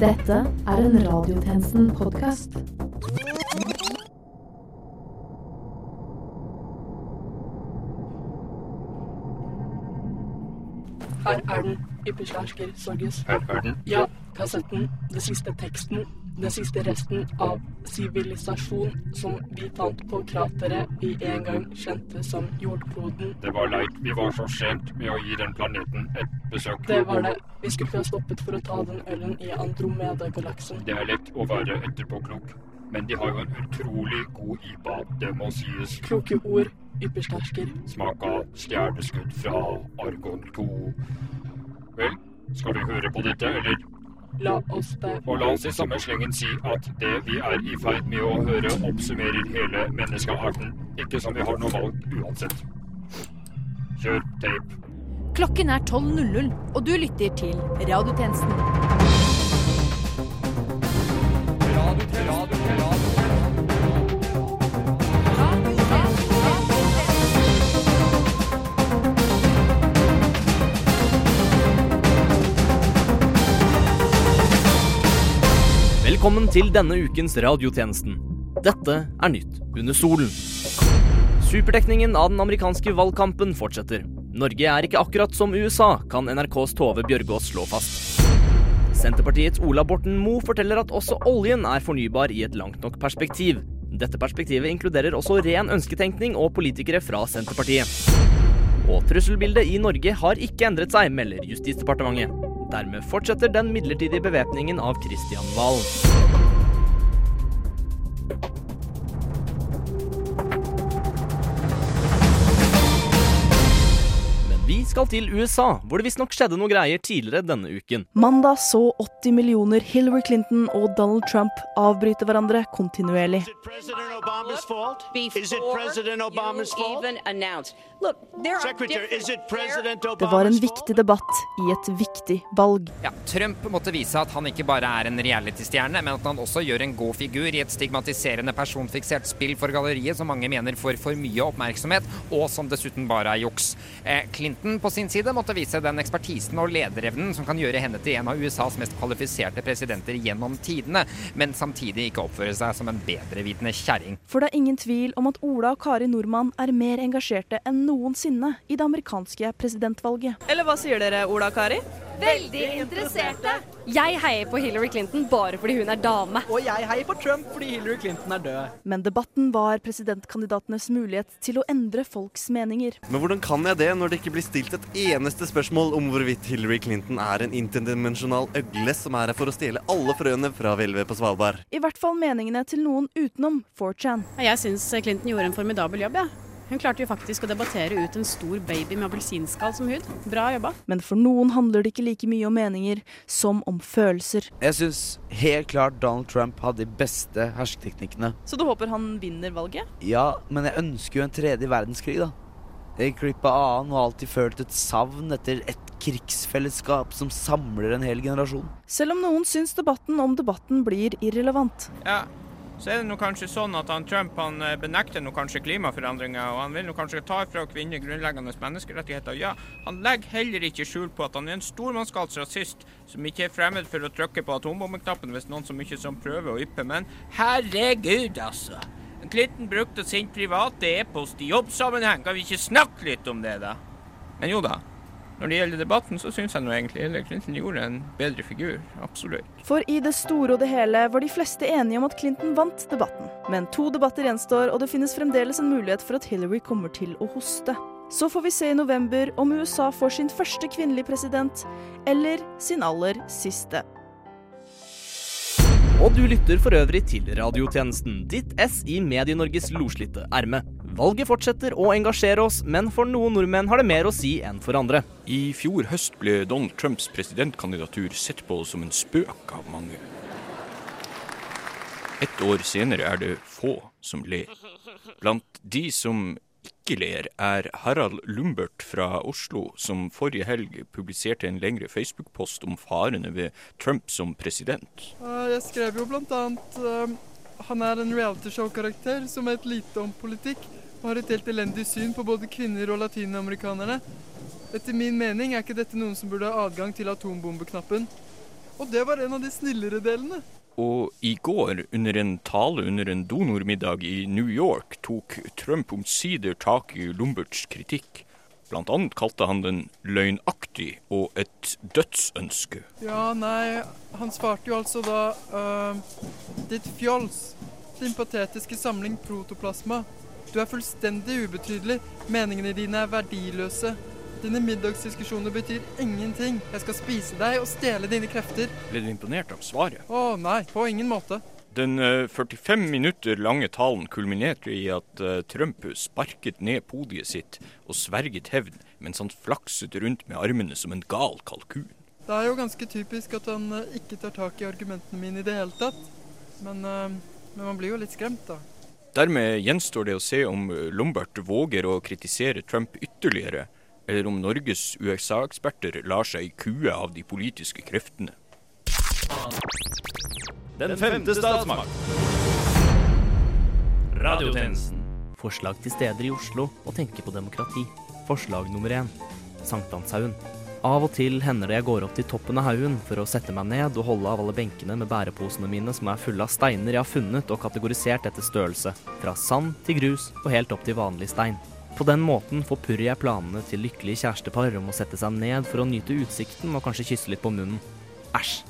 Dette er en Radiotjenesten-podkast. Her er den. Ypperstersker Sorges. Her er den. Ja, kassetten. den siste teksten. Den siste resten av sivilisasjon som vi fant på krateret vi en gang kjente som jordkloden. Det var leit. Vi var så sent med å gi den planeten et besøk. Det var det. Vi skulle ha stoppet for å ta den ølen i Andromeda-galaksen. Det er lett å være etterpåklok, men de har jo en utrolig god IPA, det må sies. Kloke ord, yppersterker. Smak av stjerneskudd fra Argon 2. Vel, skal vi høre på dette, eller? La oss det. Og la oss i samme slengen si at det vi er i ferd med å høre, oppsummerer hele menneskearten. Ikke som vi har noe valg uansett. Kjør tape. Klokken er 12.00, og du lytter til Radiotjenesten. Velkommen til denne ukens radiotjenesten. Dette er Nytt under solen. Superdekningen av den amerikanske valgkampen fortsetter. Norge er ikke akkurat som USA, kan NRKs Tove Bjørgaas slå fast. Senterpartiets Ola Borten Moe forteller at også oljen er fornybar i et langt nok perspektiv. Dette perspektivet inkluderer også ren ønsketenkning og politikere fra Senterpartiet. Og trusselbildet i Norge har ikke endret seg, melder Justisdepartementet. Dermed fortsetter den midlertidige bevæpningen av Kristian Valen. Vi skal til USA, hvor det visstnok skjedde noe greier tidligere denne uken. Mandag så 80 millioner Hillary Clinton og Donald Trump avbryte hverandre kontinuerlig. Det var en viktig debatt i et viktig valg. Ja, Trump måtte vise at han ikke bare er en reality-stjerne, men at han også gjør en god figur i et stigmatiserende personfiksert spill for galleriet som mange mener får for mye oppmerksomhet, og som dessuten bare er juks. Eh, Clinton på sin side måtte vise den ekspertisen og lederevnen som kan gjøre henne til en av USAs mest kvalifiserte presidenter gjennom tidene, men samtidig ikke oppføre seg som en bedrevitende kjerring. For det er ingen tvil om at Ola og Kari Nordmann er mer engasjerte enn noensinne i det amerikanske presidentvalget. Eller hva sier dere, Ola og Kari? Veldig interesserte. Jeg heier på Hillary Clinton bare fordi hun er dame. Og jeg heier på Trump fordi Hillary Clinton er død. Men debatten var presidentkandidatenes mulighet til å endre folks meninger. Men hvordan kan jeg det når det ikke blir stilt et eneste spørsmål om hvorvidt Hillary Clinton er en interdimensjonal øgle som er her for å stjele alle frøene fra hvelvet på Svalbard? I hvert fall meningene til noen utenom 4chan. Jeg syns Clinton gjorde en formidabel jobb, jeg. Hun klarte jo faktisk å debattere ut en stor baby med appelsinskall som hud. Bra jobba. Men for noen handler det ikke like mye om meninger som om følelser. Jeg syns helt klart Donald Trump hadde de beste hersketeknikkene. Så du håper han vinner valget? Ja, men jeg ønsker jo en tredje verdenskrig, da. Jeg gikk glipp av annen og har alltid følt et savn etter et krigsfellesskap som samler en hel generasjon. Selv om noen syns debatten om debatten blir irrelevant. Ja, så er det nå kanskje sånn at han Trump han eh, benekter nå kanskje klimaforandringer, og han vil nå kanskje ta fra kvinner grunnleggende menneskerettigheter. Ja, han legger heller ikke skjul på at han er en stormannsgalt rasist som ikke er fremmed for å trykke på atombombeknappen hvis noen så mye som prøver å yppe. Men herregud, altså. Clinton brukte sin private e-post i jobbsammenheng. Kan vi ikke snakke litt om det, da? Men jo da. Når det gjelder debatten, så syns jeg nå egentlig Hillary Clinton gjorde en bedre figur. Absolutt. For i det store og det hele var de fleste enige om at Clinton vant debatten. Men to debatter gjenstår, og det finnes fremdeles en mulighet for at Hillary kommer til å hoste. Så får vi se i november om USA får sin første kvinnelige president, eller sin aller siste. Og du lytter for øvrig til radiotjenesten, ditt S i Medie-Norges loslitte erme. Valget fortsetter å engasjere oss, men for noen nordmenn har det mer å si enn for andre. I fjor høst ble Donald Trumps presidentkandidatur sett på som en spøk av mange. Et år senere er det få som ler. Blant de som ikke ler, er Harald Lumbert fra Oslo, som forrige helg publiserte en lengre Facebook-post om farene ved Trump som president. Jeg skrev jo blant annet eh, han er en realityshow-karakter som vet lite om politikk og har et helt elendig syn på både kvinner og latinamerikanerne. Etter min mening er ikke dette noen som burde ha adgang til atombombeknappen. Og det var en av de snillere delene. Og i går, under en tale under en donormiddag i New York, tok Trump omsider tak i Lumberts kritikk. Blant annet kalte han den løgnaktig og et dødsønske. Ja, nei, han svarte jo altså da uh, Ditt fjols. Din patetiske samling protoplasma. Du er fullstendig ubetydelig. Meningene dine er verdiløse. Dine middagsdiskusjoner betyr ingenting. Jeg skal spise deg og stjele dine krefter. Ble du imponert av svaret? Å nei, på ingen måte. Den eh, 45 minutter lange talen kulminerte i at eh, Trump sparket ned podiet sitt og sverget hevn mens han flakset rundt med armene som en gal kalkun. Det er jo ganske typisk at han øh, ikke tar tak i argumentene mine i det hele tatt. Men, men man blir jo litt skremt, da. Dermed gjenstår det å se om eh, Lombard våger å kritisere Trump ytterligere, eller om Norges USA-eksperter lar seg kue av de politiske kreftene. Den femte statsmakt. Radiotjenesten. Forslag til steder i Oslo å tenke på demokrati. Forslag nummer én. Sankthanshaugen. Av og til hender det jeg går opp til toppen av haugen for å sette meg ned og holde av alle benkene med bæreposene mine som er fulle av steiner jeg har funnet og kategorisert etter størrelse. Fra sand til grus og helt opp til vanlig stein. På den måten forpurrer jeg planene til lykkelige kjærestepar om å sette seg ned for å nyte utsikten og kanskje kysse litt på munnen. Æsj.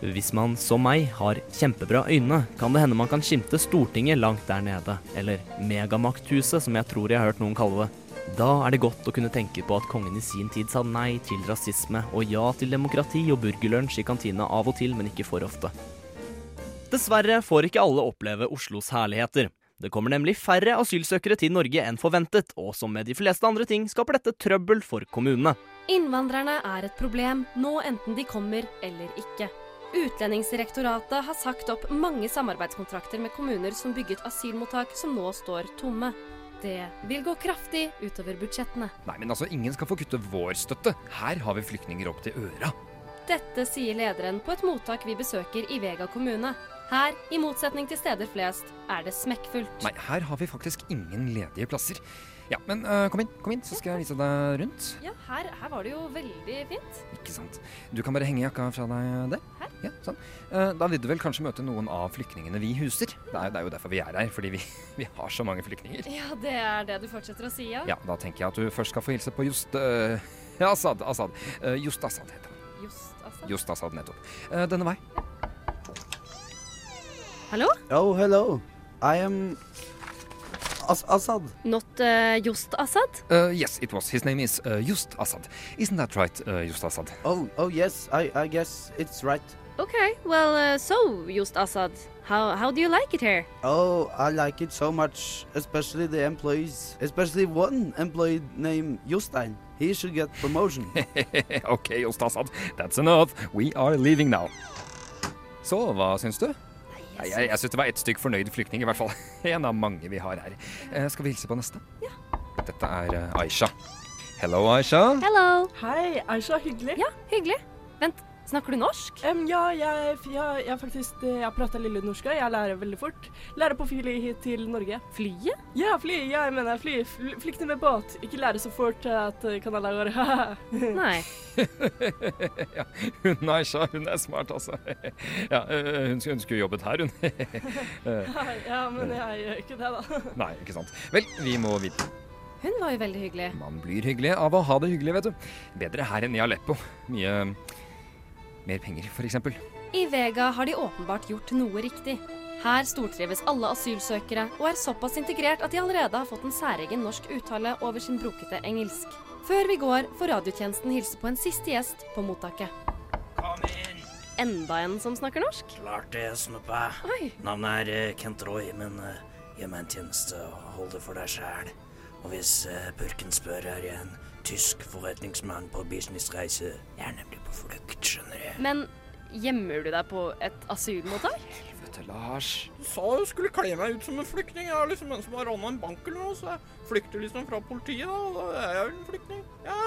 Hvis man, som meg, har kjempebra øyne, kan det hende man kan skimte Stortinget langt der nede, eller Megamakthuset, som jeg tror jeg har hørt noen kalle det. Da er det godt å kunne tenke på at kongen i sin tid sa nei til rasisme og ja til demokrati og burgerlunsj i kantina av og til, men ikke for ofte. Dessverre får ikke alle oppleve Oslos herligheter. Det kommer nemlig færre asylsøkere til Norge enn forventet, og som med de fleste andre ting skaper dette trøbbel for kommunene. Innvandrerne er et problem, nå enten de kommer eller ikke. Utlendingsdirektoratet har sagt opp mange samarbeidskontrakter med kommuner som bygget asylmottak som nå står tomme. Det vil gå kraftig utover budsjettene. Nei, men altså, ingen skal få kutte vår støtte. Her har vi flyktninger opp til øra. Dette sier lederen på et mottak vi besøker i Vega kommune. Her, i motsetning til steder flest, er det smekkfullt. Nei, her har vi faktisk ingen ledige plasser. Ja, men uh, kom inn, kom inn, så skal jeg vise deg rundt. Ja, her, her var det jo veldig fint. Ikke sant. Du kan bare henge jakka fra deg der. Her? Ja, sånn. Uh, da vil du vel kanskje møte noen av flyktningene vi huser. Det er, det er jo derfor vi er her, fordi vi, vi har så mange flyktninger. Ja, det er det du fortsetter å si, ja? Ja, da tenker jeg at du først skal få hilse på Just uh, ja, Assad. Assad. Eh, Just Assad heter han. Just Assad? Just Assad, nettopp. Eh, denne vei. Hallo? Oh, hello. I am As Assad. Not uh, Just Assad? Uh, yes, it was. His name is uh, Just Assad. Isn't that right, uh, Just Assad? Oh, oh yes, I, I guess it's right. Okay, well, uh, so, Just Assad, how, how do you like it here? Oh, I like it so much, especially the employees, especially one employee named Jostein. He should get promotion. okay, Just Assad. That's enough. We are leaving now. Så, hva syns du? Nei, jeg, jeg syns det var ett stykk fornøyd flyktning, i hvert fall. En av mange vi har her. Eh, skal vi hilse på neste? Ja. Dette er eh, Aisha. Hello, Aisha. Hello. Hei, Aisha. Hyggelig. Ja, hyggelig. Vent, snakker du norsk? Um, ja, jeg, jeg, jeg faktisk eh, Jeg prater lille norsk. Jeg lærer veldig fort. Lærer på fly hit til Norge. Flyet? Ja, fly. Ja, jeg mener fly. Fl Flykte med båt. Ikke lære så fort at eh, kan alle går Nei. ja, hun Aisha, hun er smart, altså. ja, eh, hun, hun skulle jobbet her, hun. Eh, ja, men jeg gjør ikke det, da. Nei, ikke sant. Vel, vi må videre. Hun var jo veldig hyggelig. Man blir hyggelig av å ha det hyggelig, vet du. Bedre her enn i Aleppo. Mye mer penger, for eksempel. I Vega har de åpenbart gjort noe riktig. Her stortrives alle asylsøkere og er såpass integrert at de allerede har fått en særegen norsk uttale over sin brokete engelsk. Før vi går, får radiotjenesten hilse på en siste gjest på mottaket. Kom inn. Enda en som snakker norsk? Klart det, Snuppe. Oi. Navnet er eh, Kent Roy, men uh, gjør meg en tjeneste og hold det for deg sjæl. Og hvis uh, purken spør, er jeg en tysk forretningsmann på businessreise. Jeg er nemlig på flukt. Men gjemmer du deg på et asylmottak? Helvete, Lars. Du sa du skulle kle meg ut som en flyktning. Jeg er liksom en som har rana en bank eller noe, så jeg flykter liksom fra politiet. da. Da er jeg jo en flyktning. Ja.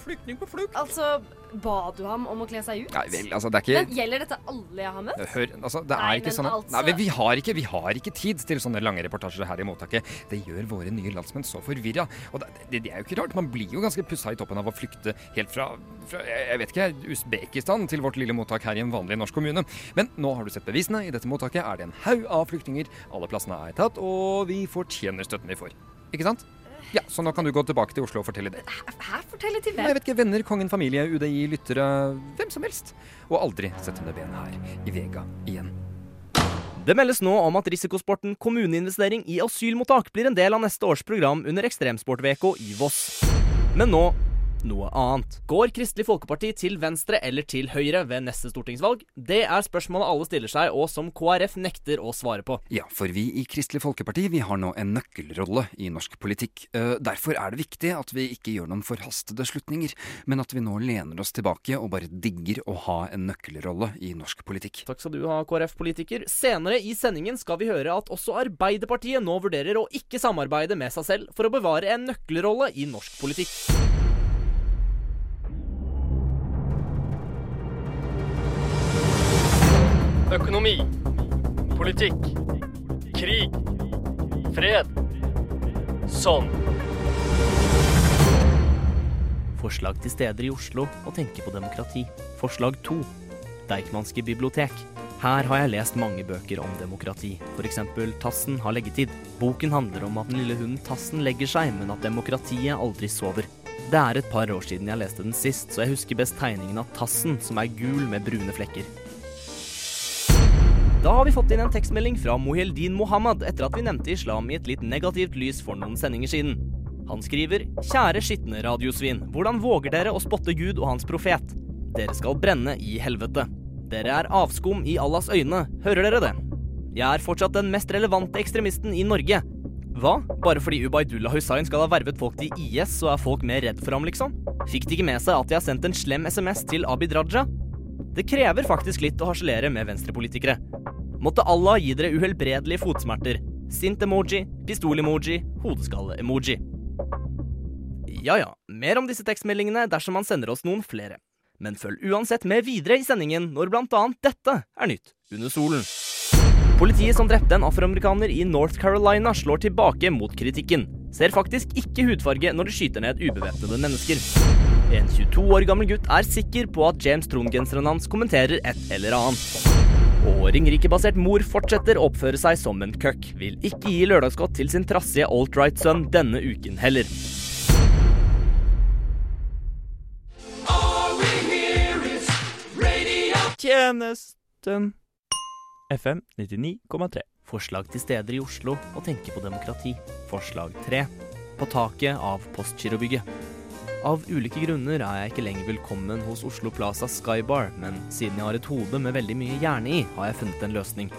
Flyktning på flukt. Altså, ba du ham om å kle seg ut? Nei, vel, altså, det er ikke Men gjelder dette alle jeg har møtt? Hør, altså, det Nei, er ikke sånn altså- Nei, vi har ikke, vi har ikke tid til sånne lange reportasjer her i mottaket. Det gjør våre nye landsmenn så forvirra. Og det, det, det er jo ikke rart. Man blir jo ganske pussa i toppen av å flykte helt fra, fra jeg vet ikke, Usbekistan til vårt lille mottak her i en vanlig norsk kommune. Men nå har du sett bevisene. I dette mottaket er det en haug av flyktninger. Alle plassene er tatt, og vi fortjener støtten vi får. Ikke sant? Ja, så nå kan du gå tilbake til Oslo og fortelle det. Hæ? Fortelle til hvem? Jeg vet ikke, Venner, kongen, familie, UDI, lyttere, hvem som helst. Og aldri sett under benet her i Vega igjen. Det meldes nå om at risikosporten kommuneinvestering i asylmottak blir en del av neste års program under Ekstremsport-VK i Voss. Men nå noe annet. Går Kristelig Folkeparti til venstre eller til høyre ved neste stortingsvalg? Det er spørsmålet alle stiller seg, og som KrF nekter å svare på. Ja, for vi i Kristelig Folkeparti vi har nå en nøkkelrolle i norsk politikk. Eh, Derfor er det viktig at vi ikke gjør noen forhastede slutninger, men at vi nå lener oss tilbake og bare digger å ha en nøkkelrolle i norsk politikk. Takk skal du ha, KrF-politiker. Senere i sendingen skal vi høre at også Arbeiderpartiet nå vurderer å ikke samarbeide med seg selv for å bevare en nøkkelrolle i norsk politikk. Økonomi. Politikk. Krig. Fred. Sånn. Forslag til steder i Oslo å tenke på demokrati. Forslag to. Deichmanske bibliotek. Her har jeg lest mange bøker om demokrati. F.eks. Tassen har leggetid. Boken handler om at den lille hunden Tassen legger seg, men at demokratiet aldri sover. Det er et par år siden jeg leste den sist, så jeg husker best tegningen av Tassen, som er gul med brune flekker. Da har vi fått inn en tekstmelding fra Moheldin Mohammed etter at vi nevnte islam i et litt negativt lys for noen sendinger siden. Han skriver Kjære skitne radiosvin, hvordan våger dere å spotte Gud og hans profet? Dere skal brenne i helvete. Dere er avskum i Allahs øyne, hører dere det? Jeg er fortsatt den mest relevante ekstremisten i Norge. Hva? Bare fordi Ubaydullah Hussain skal ha vervet folk til IS, så er folk mer redd for ham, liksom? Fikk de ikke med seg at jeg har sendt en slem SMS til Abid Raja? Det krever faktisk litt å harselere med venstrepolitikere. Måtte Allah gi dere uhelbredelige fotsmerter. Sint-emoji, pistol-emoji, hodeskalle-emoji. Ja ja, mer om disse tekstmeldingene dersom man sender oss noen flere. Men følg uansett med videre i sendingen når blant annet dette er nytt under solen. Politiet som drepte en afroamerikaner i North Carolina, slår tilbake mot kritikken. Ser faktisk ikke hudfarge når de skyter ned ubevæpnede mennesker. En 22 år gammel gutt er sikker på at James Trond-genseren hans kommenterer et eller annet. Og Ringerike-basert mor fortsetter å oppføre seg som en køkk. Vil ikke gi lørdagsgodt til sin trassige alt-right-sønn denne uken heller. Tjenesten FM 99,3. Forslag til steder i Oslo å tenke på demokrati. Forslag 3. På taket av Postgirobygget. Av ulike grunner er jeg ikke lenger velkommen hos Oslo Plaza Skybar, men siden jeg har et hode med veldig mye hjerne i, har jeg funnet en løsning.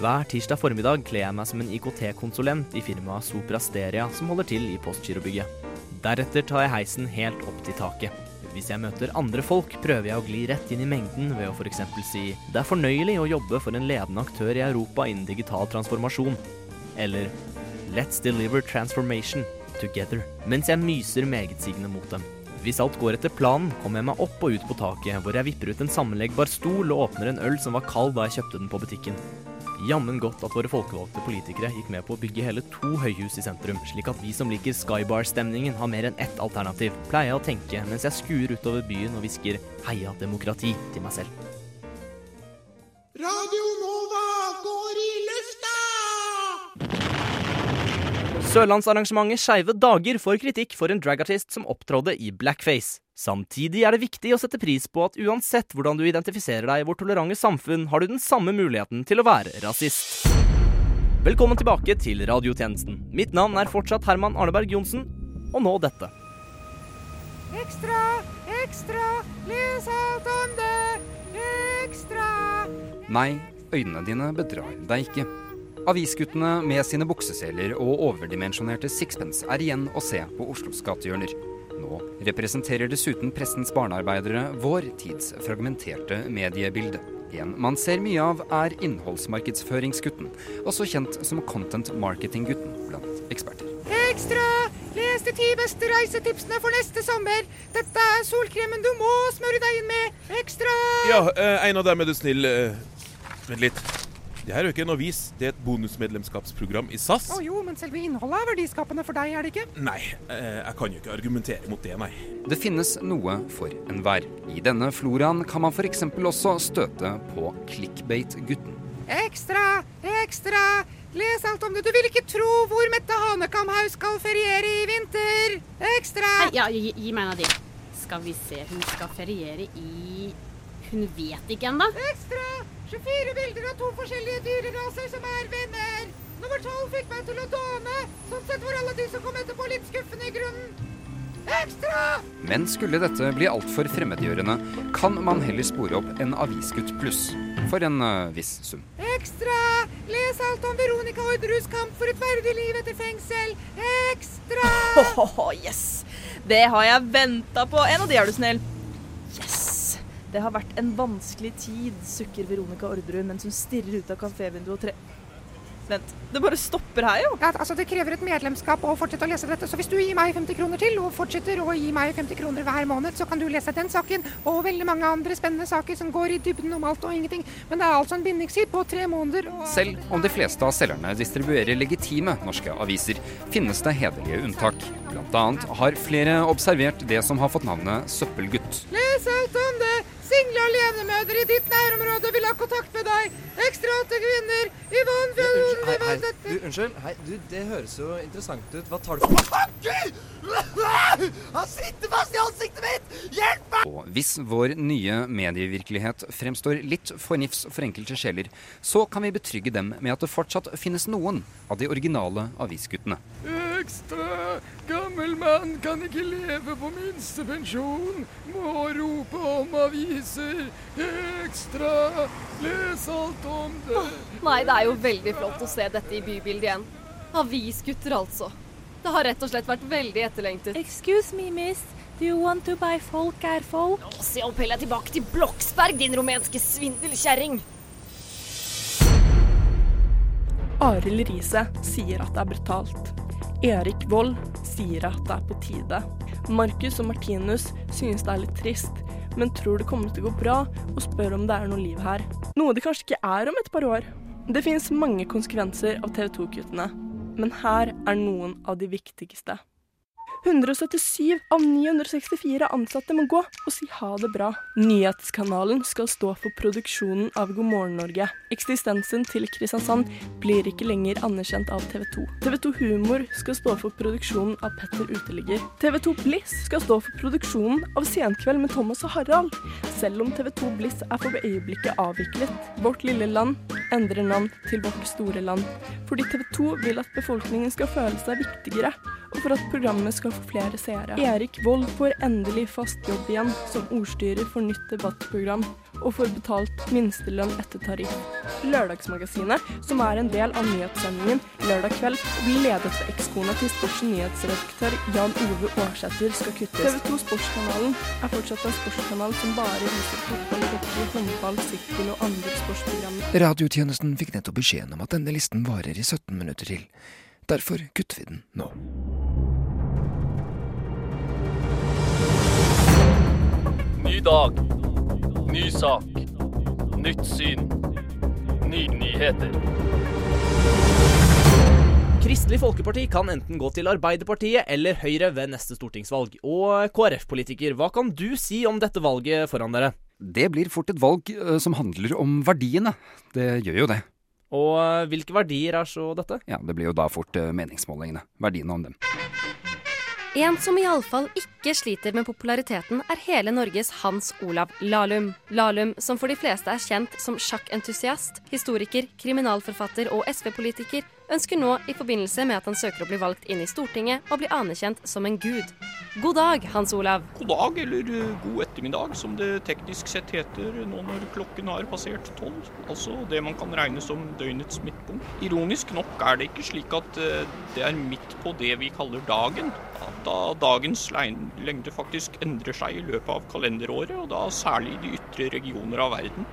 Hver tirsdag formiddag kler jeg meg som en IKT-konsulent i firmaet Sopra Steria, som holder til i Postgirobygget. Deretter tar jeg heisen helt opp til taket. Hvis jeg møter andre folk, prøver jeg å gli rett inn i mengden ved å f.eks. si det er fornøyelig å jobbe for en ledende aktør i Europa innen digital transformasjon. Eller Let's deliver transformation together. Mens jeg myser megetsigende mot dem. Hvis alt går etter planen, kommer jeg meg opp og ut på taket, hvor jeg vipper ut en sammenleggbar stol og åpner en øl som var kald da jeg kjøpte den på butikken. Jammen godt at våre folkevalgte politikere gikk med på å bygge hele to høyhus i sentrum, slik at vi som liker Skybar-stemningen har mer enn ett alternativ, pleier jeg å tenke mens jeg skuer utover byen og hvisker 'heia demokrati' til meg selv. Sørlandsarrangementet Skeive dager får kritikk for en dragartist som opptrådde i blackface. Samtidig er det viktig å sette pris på at uansett hvordan du identifiserer deg i vårt tolerante samfunn, har du den samme muligheten til å være rasist. Velkommen tilbake til radiotjenesten. Mitt navn er fortsatt Herman Arneberg Johnsen, og nå dette. Ekstra, ekstra, les alt om det! Ekstra! Nei, øynene dine bedrar deg ikke. Avisguttene med sine bukseseler og overdimensjonerte sixpence er igjen å se på Oslos gatehjørner. Nå representerer dessuten pressens barnearbeidere vår tids fragmenterte mediebilde. En man ser mye av, er innholdsmarkedsføringsgutten, også kjent som content marketing-gutten blant eksperter. Ekstra, les de ti beste reisetipsene for neste sommer. Dette er solkremen du må smøre deg inn med. Ekstra! Ja, eh, av dem er du snill. eh, Vent litt. Det her er jo ikke en avis, det er et bonusmedlemskapsprogram i SAS. Å jo, men selve innholdet er verdiskapende for deg, er det ikke? Nei, eh, jeg kan jo ikke argumentere mot det, nei. Det finnes noe for enhver. I denne floraen kan man f.eks. også støte på clickbait-gutten. Ekstra! Ekstra! Les alt om det. Du vil ikke tro hvor Mette Hanekamhaug skal feriere i vinter. Ekstra! Hei, ja, gi, gi meg en av de. Skal vi se, hun skal feriere i Hun vet ikke ennå. Ekstra! 24 bilder av to forskjellige dyreraser som er venner. Nummer 12 fikk meg til å dåne. Sånn sett var alle de som kom etterpå, litt skuffende i grunnen. Ekstra! Men skulle dette bli altfor fremmedgjørende, kan man heller spore opp en Avisgutt pluss for en uh, viss sum. Ekstra! Les alt om Veronica Orderuds kamp for et verdig liv etter fengsel. Ekstra! Åh, yes! Det har jeg venta på. En av de er du snill. Yes! Det har vært en vanskelig tid, sukker Veronica Orderud mens hun stirrer ut av kafévinduet og tre... Vent, det bare stopper her, jo. Ja, altså Det krever et medlemskap å fortsette å lese dette. Så hvis du gir meg 50 kroner til, og fortsetter å gi meg 50 kroner hver måned, så kan du lese den saken og veldig mange andre spennende saker som går i dybden om alt og ingenting. Men det er altså en bindingstid på tre måneder. Og... Selv om de fleste av selgerne distribuerer legitime norske aviser, finnes det hederlige unntak. Blant annet har flere observert det som har fått navnet Søppelgutt. Les alt om det! Single alenemødre i ditt nærområde vil ha kontakt med deg. Ekstra til kvinner. Yvonne Fjellon Hei, hei, du, unnskyld. Hei, du, det høres jo interessant ut. Hva tar du for Han sitter fast i ansiktet mitt! Hjelp meg! Og hvis vår nye medievirkelighet fremstår litt for nifs for enkelte sjeler, så kan vi betrygge dem med at det fortsatt finnes noen av de originale avisguttene. Ekstra! Gammel mann kan ikke leve på minstepensjon. Må rope om aviser. Ekstra! Les alt om det. Nei, det er jo veldig flott å se dette i bybildet igjen. Avisgutter, altså. Det har rett og slett vært veldig etterlengtet. Excuse me, miss. Do you want to buy folk er folk? Nå, se opp heller tilbake til Bloksberg, din rumenske svindelkjerring. Arild Riise sier at det er brutalt. Erik Vold sier at det er på tide. Markus og Martinus synes det er litt trist, men tror det kommer til å gå bra, og spør om det er noe liv her. Noe det kanskje ikke er om et par år. Det finnes mange konsekvenser av TV 2-kuttene, men her er noen av de viktigste. 177 av 964 ansatte må gå og si ha det bra. Nyhetskanalen skal stå for produksjonen av God morgen Norge. Eksistensen til Kristiansand blir ikke lenger anerkjent av TV 2. TV 2 Humor skal stå for produksjonen av Petter Uteligger. TV 2 Bliss skal stå for produksjonen av Senkveld med Thomas og Harald. Selv om TV 2 Bliss er for øyeblikket avviklet. Vårt lille land endrer navn til Vårt store land. Fordi TV 2 vil at befolkningen skal føle seg viktigere, og for at programmet skal få flere seere. Erik Vold får endelig fast jobb igjen som ordstyrer for nytt debattprogram, og får betalt minstelønn etter tariff. Lørdagsmagasinet, som er en del av nyhetssendingen Lørdag kveld, blir ledet ved ekskona til sports- og nyhetsredaktør Jan Ove Aarsæter, skal kuttes. TV 2 Sportskanalen er fortsatt en sportskanal som bare viser fotball, hockey, håndball, sykkel og andre sportsprogrammer. Radiotjenesten fikk nettopp beskjeden om at denne listen varer i 17 minutter til. Derfor kutter vi den nå. Dag. Ny sak. Nytt syn. Nye nyheter. Kristelig Folkeparti kan enten gå til Arbeiderpartiet eller Høyre ved neste stortingsvalg. Og KrF-politiker, hva kan du si om dette valget foran dere? Det blir fort et valg eh, som handler om verdiene. Det gjør jo det. Og hvilke verdier er så dette? Ja, Det blir jo da fort eh, meningsmålingene. Verdiene om dem. En som iallfall ikke sliter med populariteten, er hele Norges Hans Olav Lahlum. Lahlum, som for de fleste er kjent som sjakkentusiast, historiker, kriminalforfatter og SV-politiker, ønsker nå, i forbindelse med at han søker å bli valgt inn i Stortinget, å bli anerkjent som en gud. God dag, Hans Olav. God dag, eller eh, god ettermiddag, som det teknisk sett heter nå når klokken har passert tolv. Altså det man kan regne som døgnets midtpunkt. Ironisk nok er det ikke slik at eh, det er midt på det vi kaller dagen. Da dagens lengde faktisk endrer seg i løpet av kalenderåret, og da særlig i de ytre regioner av verden.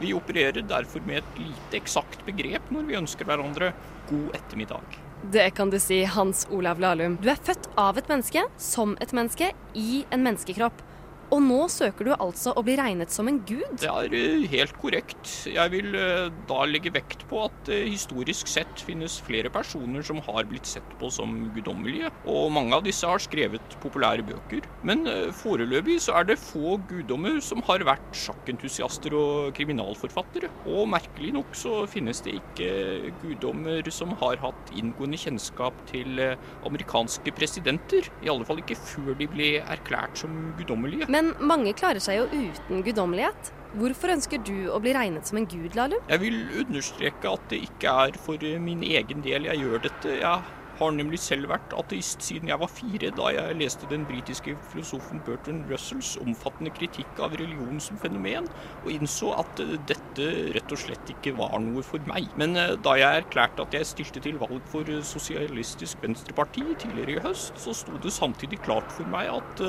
Vi opererer derfor med et lite eksakt begrep når vi ønsker hverandre god ettermiddag. Det kan du si, Hans Olav Lahlum. Du er født av et menneske, som et menneske, i en menneskekropp. Og nå søker du altså å bli regnet som en gud? Det er eh, helt korrekt. Jeg vil eh, da legge vekt på at det historisk sett finnes flere personer som har blitt sett på som guddommelige, og mange av disse har skrevet populære bøker. Men eh, foreløpig så er det få guddommer som har vært sjakkentusiaster og kriminalforfattere. Og merkelig nok så finnes det ikke guddommer som har hatt inngående kjennskap til eh, amerikanske presidenter. I alle fall ikke før de ble erklært som guddommelige. Men mange klarer seg jo uten guddommelighet. Hvorfor ønsker du å bli regnet som en gud, Lahlum? Jeg vil understreke at det ikke er for min egen del jeg gjør dette. Jeg har nemlig selv vært ateist siden jeg var fire, da jeg leste den britiske filosofen Bertrand Russells omfattende kritikk av religion som fenomen, og innså at eh, dette rett og slett ikke var noe for meg. Men eh, da jeg erklærte at jeg stilte til valg for eh, Sosialistisk Venstreparti tidligere i høst, så sto det samtidig klart for meg at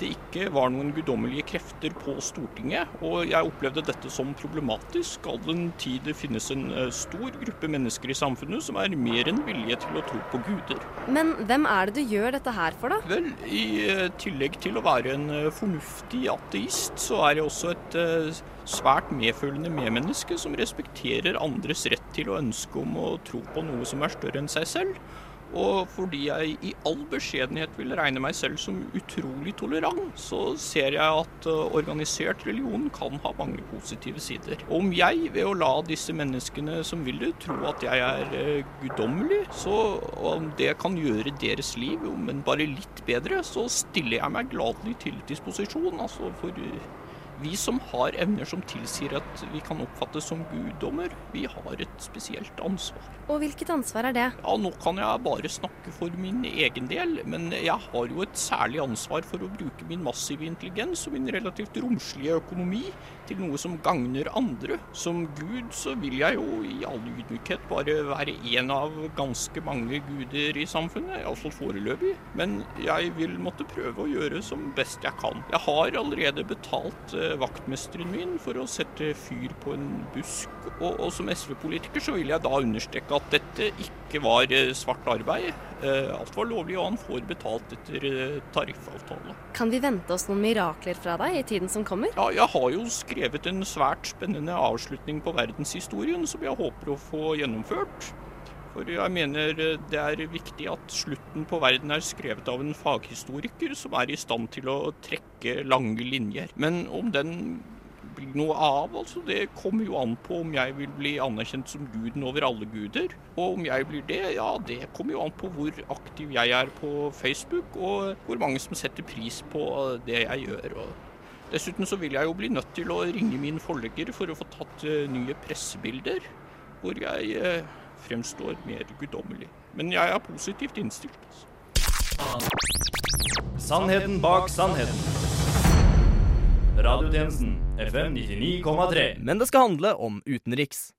det ikke var noen guddommelige krefter på Stortinget, og jeg opplevde dette som problematisk all den tid det finnes en stor gruppe mennesker i samfunnet som er mer enn villige til å tro på guder. Men hvem er det du gjør dette her for, da? Vel, i eh, tillegg til å være en eh, fornuftig ateist, så er jeg også et eh, svært medfølende medmenneske som respekterer andres rett til å ønske om å tro på noe som er større enn seg selv. Og fordi jeg i all beskjedenhet vil regne meg selv som utrolig tolerant, så ser jeg at eh, organisert religion kan ha mange positive sider. Om jeg, ved å la disse menneskene som vil det, tro at jeg er eh, guddommelig, så om det kan gjøre deres liv, men bare litt bedre, så stiller jeg meg gladelig til disposisjon. Altså for vi som har evner som tilsier at vi kan oppfattes som guddommer, vi har et spesielt ansvar. Og hvilket ansvar er det? Ja, Nå kan jeg bare snakke for min egen del, men jeg har jo et særlig ansvar for å bruke min massive intelligens og min relativt romslige økonomi til noe som gagner andre. Som gud så vil jeg jo i all ydmykhet bare være en av ganske mange guder i samfunnet, iallfall foreløpig. Men jeg vil måtte prøve å gjøre som best jeg kan. Jeg har allerede betalt eh, vaktmesteren min for å sette fyr på en busk, og, og som SV-politiker så vil jeg da understreke at dette ikke var eh, svart arbeid. Eh, Alt var lovlig, og han får betalt etter eh, tariffavtale. Kan vi vente oss noen mirakler fra deg i tiden som kommer? Ja, jeg har jo skrevet en svært spennende avslutning på verdenshistorien som jeg håper å få gjennomført. For jeg mener eh, det er viktig at slutten på verden er skrevet av en faghistoriker som er i stand til å trekke lange linjer. Men om den blir noe av, altså, det kommer jo an på om jeg vil bli anerkjent som guden over alle guder. Og om jeg blir det, ja, det kommer jo an på hvor aktiv jeg er på Facebook, og hvor mange som setter pris på det jeg gjør. Og dessuten så vil jeg jo bli nødt til å ringe min forlegger for å få tatt eh, nye pressebilder, hvor jeg eh, fremstår mer guddommelig. Men jeg er positivt innstilt. Altså. Sannheten bak sannheten. Radiotjenesten FM 99,3. Men det skal handle om utenriks.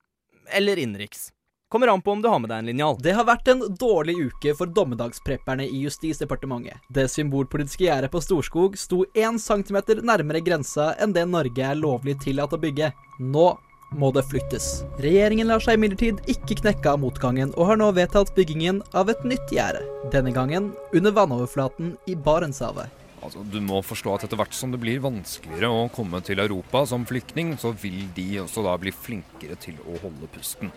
Eller innenriks. Kommer an på om du har med deg en linjal. Det har vært en dårlig uke for dommedagsprepperne i Justisdepartementet. Det symbolpolitiske gjerdet på Storskog sto én centimeter nærmere grensa enn det Norge er lovlig tillatt å bygge. Nå må det flyttes. Regjeringen lar seg imidlertid ikke knekke av motgangen, og har nå vedtatt byggingen av et nytt gjerde. Denne gangen under vannoverflaten i Barentshavet. Altså, du må forstå at etter hvert som det blir vanskeligere å komme til Europa som flyktning, så vil de også da bli flinkere til å holde pusten.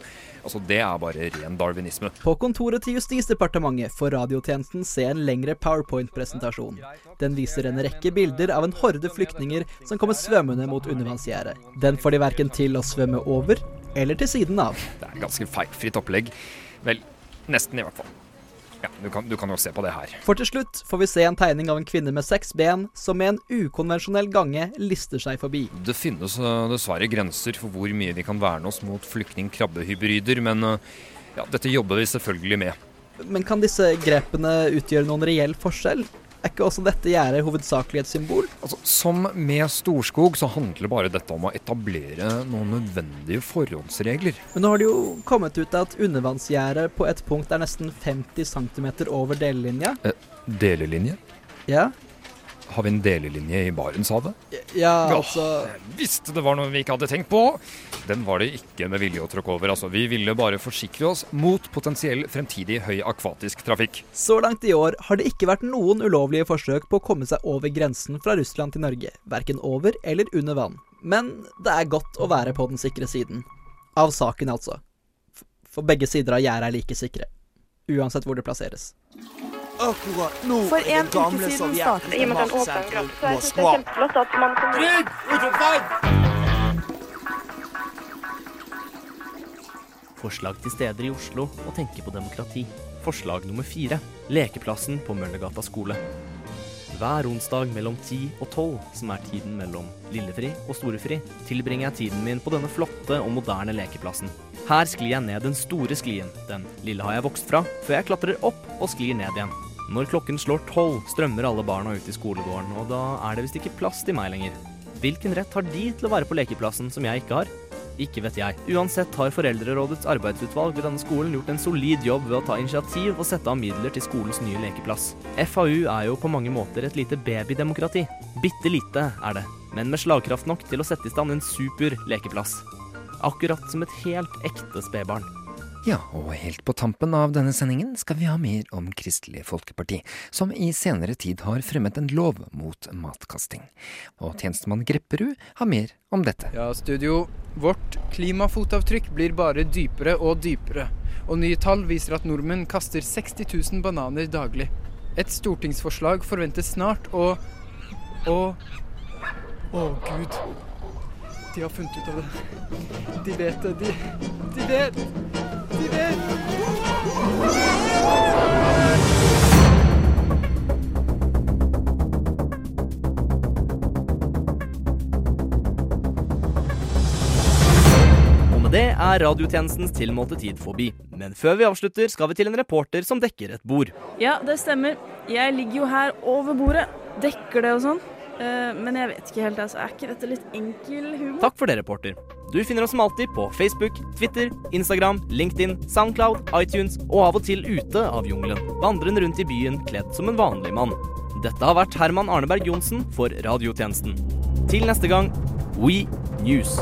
Altså, Det er bare ren darwinisme. På kontoret til Justisdepartementet får radiotjenesten se en lengre powerpoint-presentasjon. Den viser en rekke bilder av en horde flyktninger som kommer svømmende mot undervannsgjerdet. Den får de verken til å svømme over eller til siden av. Det er ganske feilfritt opplegg. Vel, nesten i hvert fall. Ja, du kan, du kan jo se på det her. For til slutt får vi se en tegning av en kvinne med seks ben som med en ukonvensjonell gange lister seg forbi. Det finnes uh, dessverre grenser for hvor mye vi kan verne oss mot flyktning-krabbehybrider, men uh, ja, dette jobber vi selvfølgelig med. Men kan disse grepene utgjøre noen reell forskjell? Er ikke også dette gjerdet hovedsakelig et symbol? Altså, som med Storskog så handler bare dette om å etablere noen nødvendige forhåndsregler. Men nå har det jo kommet ut at undervannsgjerdet på et punkt er nesten 50 cm over delelinja. Eh, delelinje? Ja. Har vi en delelinje i Barentshavet? Ja, Ja, altså Visste det var noe vi ikke hadde tenkt på! Den var det ikke med vilje å tråkke over. altså. Vi ville bare forsikre oss mot potensiell fremtidig høy akvatisk trafikk. Så langt i år har det ikke vært noen ulovlige forsøk på å komme seg over grensen fra Russland til Norge, verken over eller under vann. Men det er godt å være på den sikre siden. Av saken, altså. For begge sider av gjerdet er like sikre. Uansett hvor det plasseres. Akkurat nå For er en det gamle uke siden sovjetiske maktsentrum er Moskva. Utenfor! Forslag til steder i Oslo å tenke på demokrati. Forslag nummer fire. Lekeplassen på Møllergata skole. Hver onsdag mellom 10 og 12, som er tiden mellom lillefri og storefri, tilbringer jeg tiden min på denne flotte og moderne lekeplassen. Her sklir jeg ned den store sklien, den lille har jeg vokst fra, før jeg klatrer opp og sklir ned igjen. Når klokken slår tolv, strømmer alle barna ut i skolegården, og da er det visst ikke plass til meg lenger. Hvilken rett har de til å være på lekeplassen som jeg ikke har? Ikke vet jeg. Uansett har Foreldrerådets arbeidsutvalg ved denne skolen gjort en solid jobb ved å ta initiativ og sette av midler til skolens nye lekeplass. FAU er jo på mange måter et lite babydemokrati. Bitte lite er det, men med slagkraft nok til å sette i stand en super lekeplass. Akkurat som et helt ekte spedbarn. Ja, og helt på tampen av denne sendingen skal vi ha mer om Kristelig Folkeparti, som i senere tid har fremmet en lov mot matkasting. Og tjenestemann Grepperud har mer om dette. Ja, studio. Vårt klimafotavtrykk blir bare dypere og dypere. Og nye tall viser at nordmenn kaster 60 000 bananer daglig. Et stortingsforslag forventes snart, å Og Å, gud. De har funnet ut av det. De vet det. De, de vet. Det er radiotjenestens tilmålte tid forbi. Men før vi avslutter, skal vi til en reporter som dekker et bord. Ja, det stemmer. Jeg ligger jo her over bordet. Dekker det og sånn. Eh, men jeg vet ikke helt, altså. Er ikke dette litt enkel humor? Takk for det, reporter. Du finner oss som alltid på Facebook, Twitter, Instagram, LinkedIn, Soundcloud, iTunes og av og til ute av jungelen, vandrende rundt i byen kledd som en vanlig mann. Dette har vært Herman Arneberg Johnsen for Radiotjenesten. Til neste gang, We News.